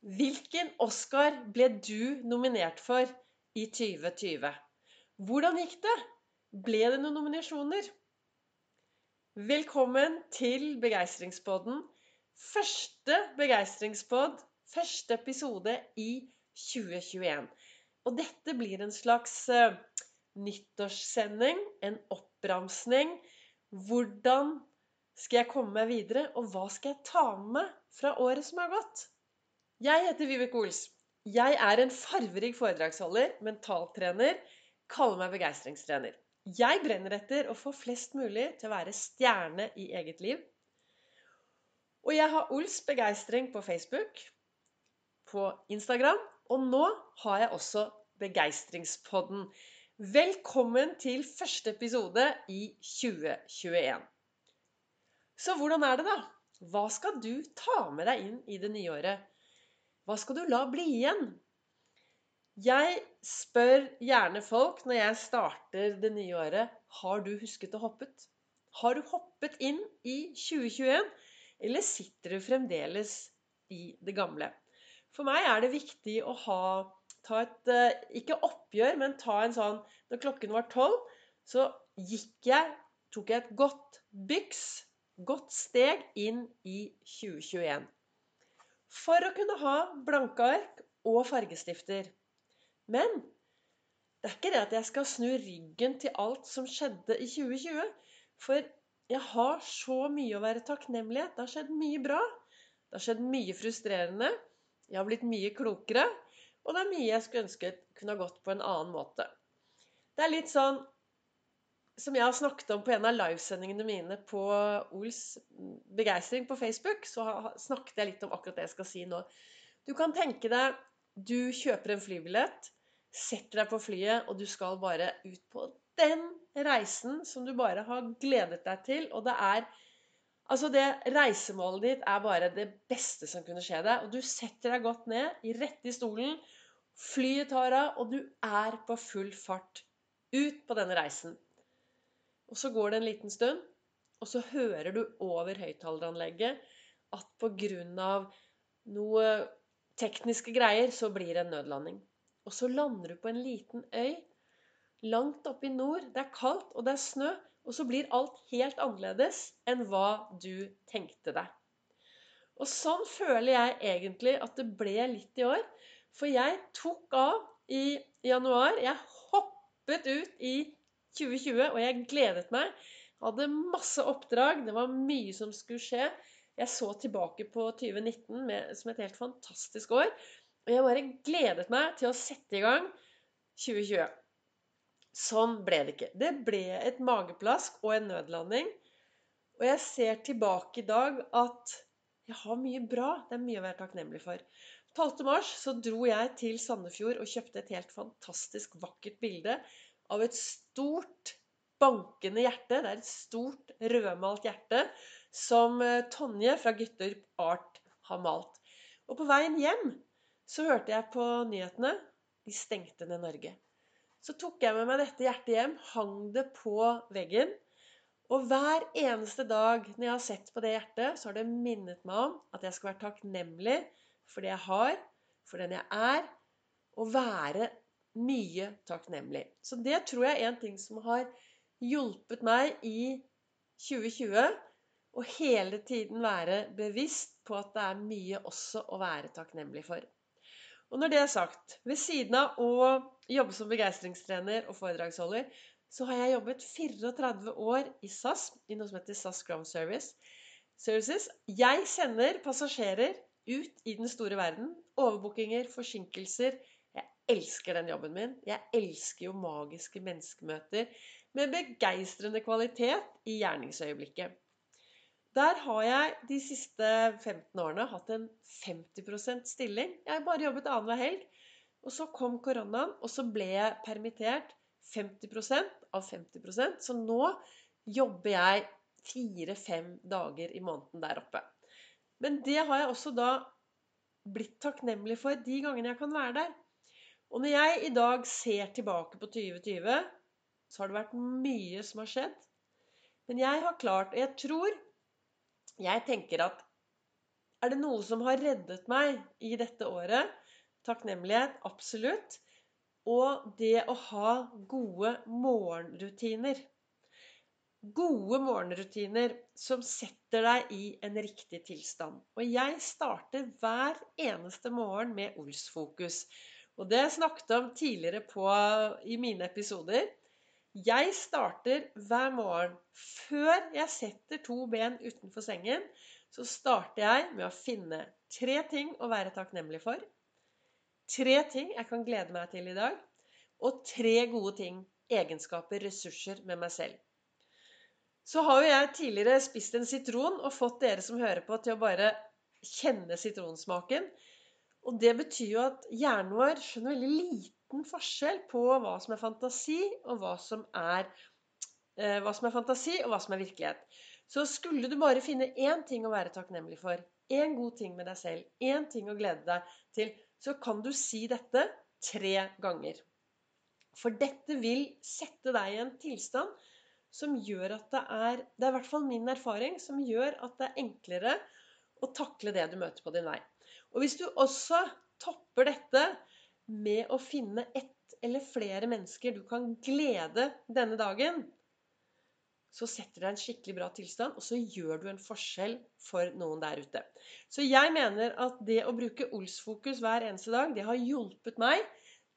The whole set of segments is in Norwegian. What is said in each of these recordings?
Hvilken Oscar ble du nominert for i 2020? Hvordan gikk det? Ble det noen nominasjoner? Velkommen til Begeistringspodden. Første begeistringspod, første episode i 2021. Og dette blir en slags uh, nyttårssending, en oppramsning. Hvordan skal jeg komme meg videre, og hva skal jeg ta med fra året som har gått? Jeg heter Vibeke Ols. Jeg er en farverik foredragsholder, mentaltrener, kaller meg begeistringstrener. Jeg brenner etter å få flest mulig til å være stjerne i eget liv. Og jeg har Ols begeistring på Facebook, på Instagram, og nå har jeg også Begeistringspodden. Velkommen til første episode i 2021. Så hvordan er det, da? Hva skal du ta med deg inn i det nye året? Hva skal du la bli igjen? Jeg spør gjerne folk når jeg starter det nye året har du husket å hoppet. Har du hoppet inn i 2021, eller sitter du fremdeles i det gamle? For meg er det viktig å ha ta et eh, Ikke oppgjør, men ta en sånn Da klokken var tolv, så gikk jeg Tok jeg et godt byks, godt steg, inn i 2021 for å kunne ha blanke ark og fargestifter. Men det er ikke det at jeg skal snu ryggen til alt som skjedde i 2020. For jeg har så mye å være takknemlighet. Det har skjedd mye bra. Det har skjedd mye frustrerende. Jeg har blitt mye klokere. Og det er mye jeg skulle ønske kunne ha gått på en annen måte. Det er litt sånn som jeg har snakket om på en av livesendingene mine på Ols begeistring på Facebook, så snakket jeg litt om akkurat det jeg skal si nå. Du kan tenke deg du kjøper en flybillett, setter deg på flyet, og du skal bare ut på den reisen som du bare har gledet deg til. Og det er Altså, det reisemålet ditt er bare det beste som kunne skje deg. Og du setter deg godt ned, rett i stolen. Flyet tar av, og du er på full fart ut på denne reisen. Og så går det en liten stund, og så hører du over høyttaleranlegget at pga. noe tekniske greier så blir det en nødlanding. Og så lander du på en liten øy langt oppe i nord. Det er kaldt, og det er snø. Og så blir alt helt annerledes enn hva du tenkte deg. Og sånn føler jeg egentlig at det ble litt i år. For jeg tok av i januar. Jeg hoppet ut i 2020, og jeg gledet meg. Hadde masse oppdrag. Det var mye som skulle skje. Jeg så tilbake på 2019 med, som et helt fantastisk år. Og jeg bare gledet meg til å sette i gang 2020. Sånn ble det ikke. Det ble et mageplask og en nødlanding. Og jeg ser tilbake i dag at jeg har mye bra. Det er mye å være takknemlig for. 12. mars så dro jeg til Sandefjord og kjøpte et helt fantastisk vakkert bilde av et stort, bankende hjerte. Det er et stort, rødmalt hjerte som eh, Tonje fra Gutter Art har malt. Og på veien hjem så hørte jeg på nyhetene de stengte ned Norge. Så tok jeg med meg dette hjertet hjem, hang det på veggen. Og hver eneste dag når jeg har sett på det hjertet, så har det minnet meg om at jeg skal være takknemlig for det jeg har, for den jeg er, og være mye takknemlig. Så det tror jeg er en ting som har hjulpet meg i 2020. Å hele tiden være bevisst på at det er mye også å være takknemlig for. Og når det er sagt, ved siden av å jobbe som begeistringstrener og foredragsholder, så har jeg jobbet 34 år i SAS, i noe som heter SAS Ground Service. Services. Jeg sender passasjerer ut i den store verden. Overbookinger, forsinkelser, elsker den jobben min. Jeg elsker jo magiske menneskemøter med begeistrende kvalitet i gjerningsøyeblikket. Der har jeg de siste 15 årene hatt en 50% stilling. Jeg har bare jobbet annenhver helg. Og så kom koronaen, og så ble jeg permittert 50% av 50% Så nå jobber jeg fire-fem dager i måneden der oppe. Men det har jeg også da blitt takknemlig for de gangene jeg kan være der. Og når jeg i dag ser tilbake på 2020, så har det vært mye som har skjedd. Men jeg har klart Og jeg tror Jeg tenker at Er det noe som har reddet meg i dette året? Takknemlighet, absolutt. Og det å ha gode morgenrutiner. Gode morgenrutiner som setter deg i en riktig tilstand. Og jeg starter hver eneste morgen med Ols-fokus. Og det jeg snakket om tidligere på, i mine episoder. Jeg starter hver morgen før jeg setter to ben utenfor sengen. Så starter jeg med å finne tre ting å være takknemlig for. Tre ting jeg kan glede meg til i dag. Og tre gode ting, egenskaper, ressurser med meg selv. Så har jo jeg tidligere spist en sitron og fått dere som hører på, til å bare kjenne sitronsmaken. Og det betyr jo at hjernen vår skjønner veldig liten forskjell på hva som er fantasi, og hva som er, eh, hva som er fantasi, og hva som er virkelighet. Så skulle du bare finne én ting å være takknemlig for, én god ting med deg selv, én ting å glede deg til, så kan du si dette tre ganger. For dette vil sette deg i en tilstand som gjør at det er Det er i hvert fall min erfaring som gjør at det er enklere å takle det du møter på din vei. Og hvis du også topper dette med å finne ett eller flere mennesker du kan glede denne dagen, så setter deg en skikkelig bra tilstand, og så gjør du en forskjell for noen der ute. Så jeg mener at det å bruke Ols-fokus hver eneste dag, det har hjulpet meg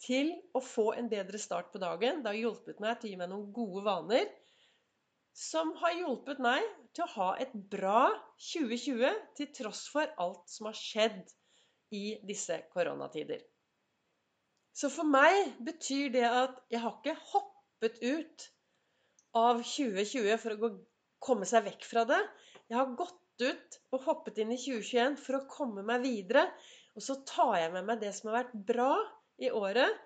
til å få en bedre start på dagen. Det har hjulpet meg til å gi meg noen gode vaner som har hjulpet meg til å ha et bra 2020 til tross for alt som har skjedd i disse koronatider. Så for meg betyr det at jeg har ikke hoppet ut av 2020 for å gå, komme seg vekk fra det. Jeg har gått ut og hoppet inn i 2021 for å komme meg videre. Og så tar jeg med meg det som har vært bra i året.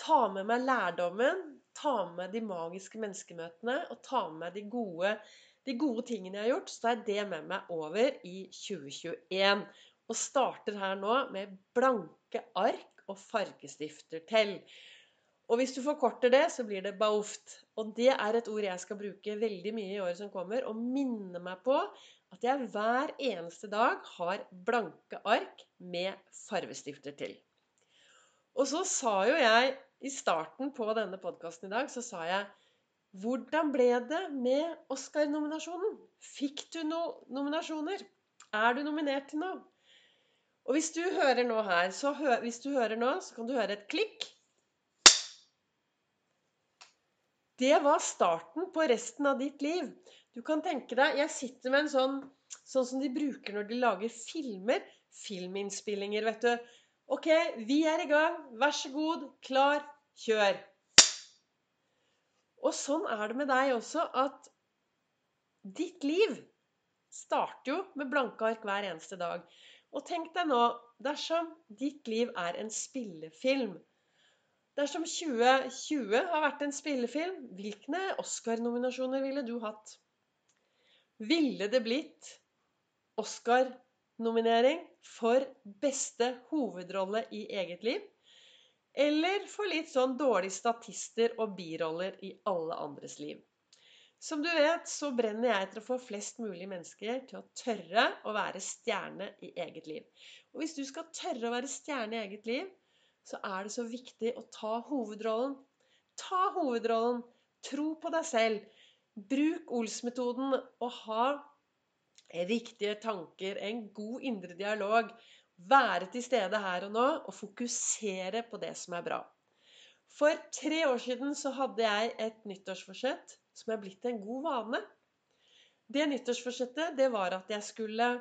Ta med meg lærdommen, ta med meg de magiske menneskemøtene og ta med meg de gode, de gode tingene jeg har gjort. Så tar jeg det med meg over i 2021 og starter her nå med blanke ark og fargestifter til. Og hvis du forkorter det, så blir det baoft. Og det er et ord jeg skal bruke veldig mye i året som kommer, og minne meg på at jeg hver eneste dag har blanke ark med fargestifter til. Og så sa jo jeg i starten på denne podkasten i dag, så sa jeg hvordan ble det med Oscar-nominasjonen? Fikk du noen nominasjoner? Er du nominert til noe? Og hvis du hører nå her, så hø hvis du hører nå, så kan du høre et klikk. Det var starten på resten av ditt liv. Du kan tenke deg Jeg sitter med en sånn sånn som de bruker når de lager filmer. Filminnspillinger, vet du. OK, vi er i gang. Vær så god. Klar. Kjør. Og sånn er det med deg også at ditt liv starter jo med blanke ark hver eneste dag. Og tenk deg nå dersom ditt liv er en spillefilm. Dersom 2020 har vært en spillefilm, hvilke Oscar-nominasjoner ville du hatt? Ville det blitt Oscar-nominering for beste hovedrolle i eget liv? Eller for litt sånn dårlige statister og biroller i alle andres liv? Som du vet, så brenner jeg etter å få flest mulig mennesker til å tørre å være stjerne i eget liv. Og hvis du skal tørre å være stjerne i eget liv, så er det så viktig å ta hovedrollen. Ta hovedrollen. Tro på deg selv. Bruk Ols-metoden og ha riktige tanker, en god indre dialog. Være til stede her og nå og fokusere på det som er bra. For tre år siden så hadde jeg et nyttårsforsett som er blitt en god vane. Det nyttårsforsettet, det var at jeg skulle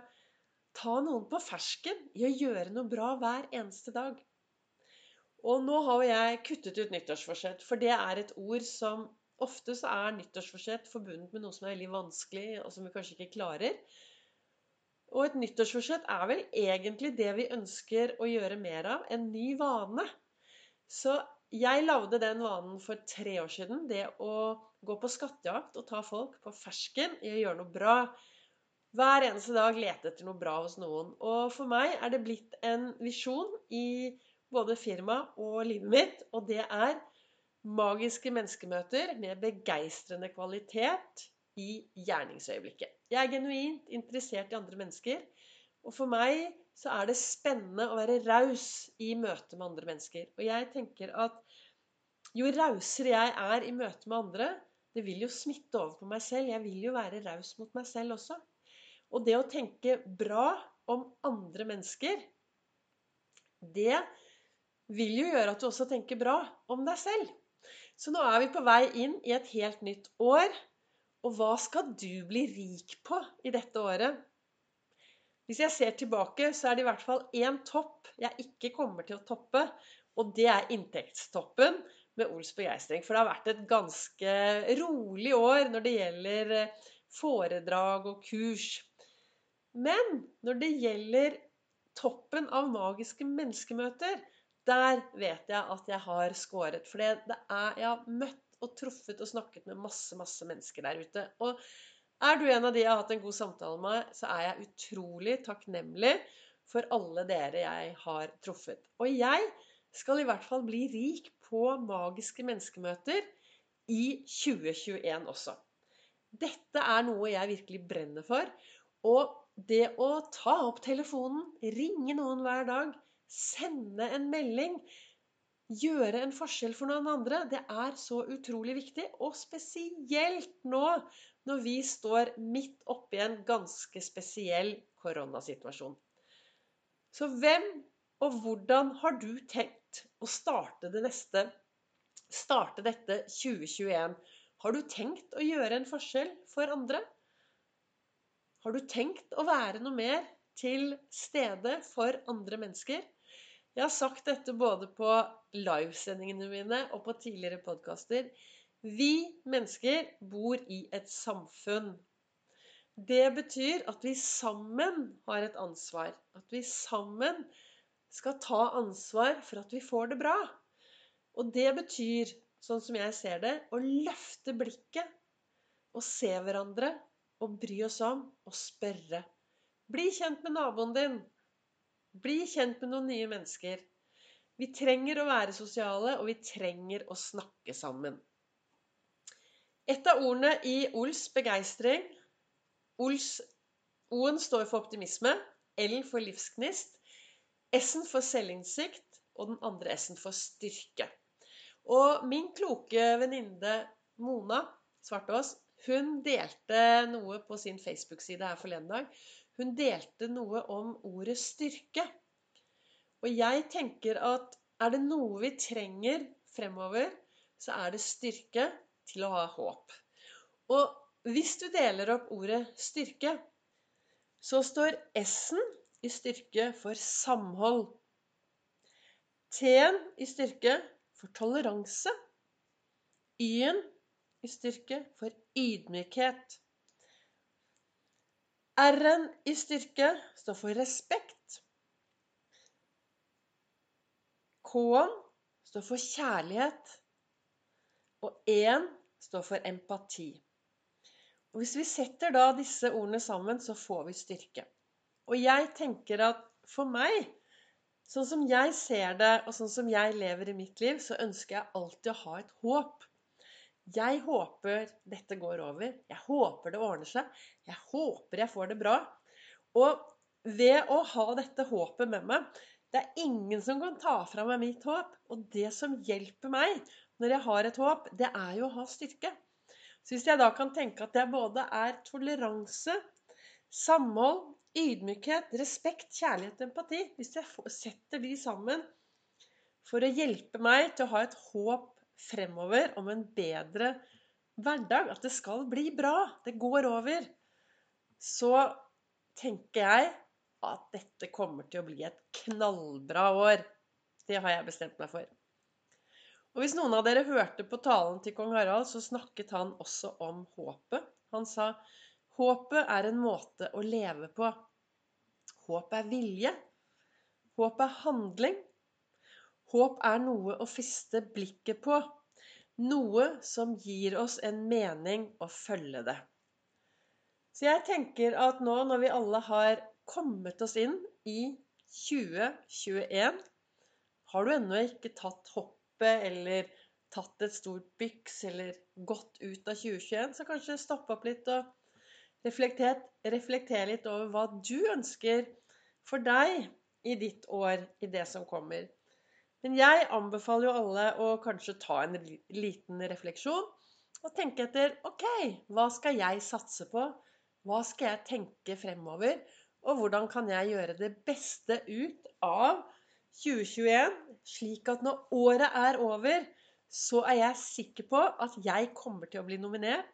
ta noen på fersken i å gjøre noe bra hver eneste dag. Og nå har jeg kuttet ut nyttårsforsett, for det er et ord som Ofte så er nyttårsforsett forbundet med noe som er veldig vanskelig, og som vi kanskje ikke klarer. Og et nyttårsforsett er vel egentlig det vi ønsker å gjøre mer av. En ny vane. Så jeg lagde den vanen for tre år siden. Det å gå på skattejakt og ta folk på fersken i å gjøre noe bra. Hver eneste dag lete etter noe bra hos noen. Og for meg er det blitt en visjon i både firma og livet mitt, og det er magiske menneskemøter med begeistrende kvalitet i gjerningsøyeblikket. Jeg er genuint interessert i andre mennesker, Og for meg så er det spennende å være raus i møte med andre mennesker. Og jeg tenker at jo rausere jeg er i møte med andre, det vil jo smitte over på meg selv. Jeg vil jo være raus mot meg selv også. Og det å tenke bra om andre mennesker, det vil jo gjøre at du også tenker bra om deg selv. Så nå er vi på vei inn i et helt nytt år. Og hva skal du bli rik på i dette året? Hvis jeg ser tilbake, så er det i hvert fall én topp jeg ikke kommer til å toppe. Og det er inntektstoppen med Ols begeistring. For det har vært et ganske rolig år når det gjelder eh, foredrag og kurs. Men når det gjelder toppen av magiske menneskemøter, der vet jeg at jeg har skåret. For jeg har møtt og truffet og snakket med masse, masse mennesker der ute. Og er du en av de jeg har hatt en god samtale med, så er jeg utrolig takknemlig for alle dere jeg har truffet. Og jeg skal i hvert fall bli rik på magiske menneskemøter i 2021 også. Dette er noe jeg virkelig brenner for. Og det å ta opp telefonen, ringe noen hver dag, sende en melding, gjøre en forskjell for noen andre, det er så utrolig viktig. Og spesielt nå når vi står midt oppi en ganske spesiell koronasituasjon. Så hvem og hvordan har du tenkt å starte det neste starte dette 2021? Har du tenkt å gjøre en forskjell for andre? Har du tenkt å være noe mer til stede for andre mennesker? Jeg har sagt dette både på livesendingene mine og på tidligere podkaster. Vi mennesker bor i et samfunn. Det betyr at vi sammen har et ansvar. At vi sammen skal ta ansvar for at vi får det bra. Og det betyr, sånn som jeg ser det, å løfte blikket og se hverandre og bry oss om og spørre. Bli kjent med naboen din. Bli kjent med noen nye mennesker. Vi trenger å være sosiale, og vi trenger å snakke sammen. Et av ordene i Ols begeistring O-en står for optimisme, L-en for livsgnist, S-en for selvinnsikt og den andre S-en for styrke. Og min kloke venninne Mona Svartås hun delte noe på sin Facebook-side her forleden dag. Hun delte noe om ordet styrke. Og jeg tenker at er det noe vi trenger fremover, så er det styrke til å ha håp. Og hvis du deler opp ordet styrke, så står S-en i styrke for samhold. T-en i styrke for toleranse. Y-en i styrke for ydmykhet. R-en i styrke står for respekt. K-en står for kjærlighet. Og én står for empati. Og Hvis vi setter da disse ordene sammen, så får vi styrke. Og jeg tenker at for meg, sånn som jeg ser det, og sånn som jeg lever i mitt liv, så ønsker jeg alltid å ha et håp. Jeg håper dette går over. Jeg håper det ordner seg. Jeg håper jeg får det bra. Og ved å ha dette håpet med meg Det er ingen som kan ta fra meg mitt håp. Og det som hjelper meg når jeg har et håp, det er jo å ha styrke. Så hvis jeg da kan tenke at det både er toleranse, samhold, ydmykhet, respekt, kjærlighet, empati Hvis jeg setter de sammen for å hjelpe meg til å ha et håp fremover om en bedre hverdag, at det skal bli bra, det går over, så tenker jeg at dette kommer til å bli et knallbra år. Det har jeg bestemt meg for. Og hvis noen av dere hørte på talen til kong Harald, så snakket han også om håpet. Han sa håpet er en måte å leve på. Håp er vilje. Håp er handling. Håp er noe å feste blikket på. Noe som gir oss en mening å følge det. Så jeg tenker at nå når vi alle har kommet oss inn i 2021 Har du ennå ikke tatt hoppet eller tatt et stort byks eller gått ut av 2021, så kanskje stopp opp litt og reflektere, reflekter litt over hva du ønsker for deg i ditt år, i det som kommer. Men jeg anbefaler jo alle å kanskje ta en liten refleksjon og tenke etter OK, hva skal jeg satse på? Hva skal jeg tenke fremover? Og hvordan kan jeg gjøre det beste ut av 2021, slik at når året er over, så er jeg sikker på at jeg kommer til å bli nominert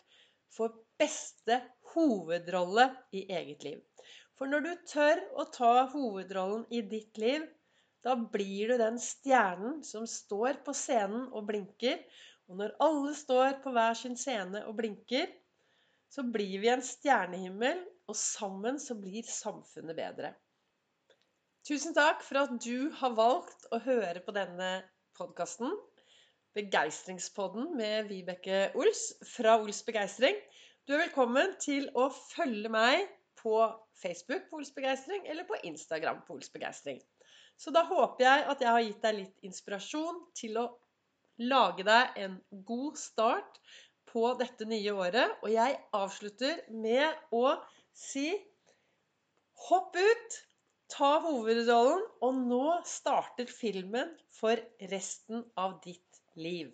for beste hovedrolle i eget liv. For når du tør å ta hovedrollen i ditt liv, da blir du den stjernen som står på scenen og blinker, og når alle står på hver sin scene og blinker, så blir vi en stjernehimmel, og sammen så blir samfunnet bedre. Tusen takk for at du har valgt å høre på denne podkasten. Begeistringspodden med Vibeke Ols fra Ols Begeistring. Du er velkommen til å følge meg på Facebook på Ols Begeistring eller på Instagram på Ols Begeistring. Så da håper jeg at jeg har gitt deg litt inspirasjon til å lage deg en god start på dette nye året. Og jeg avslutter med å si hopp ut, ta hovedrollen, og nå starter filmen for resten av ditt liv.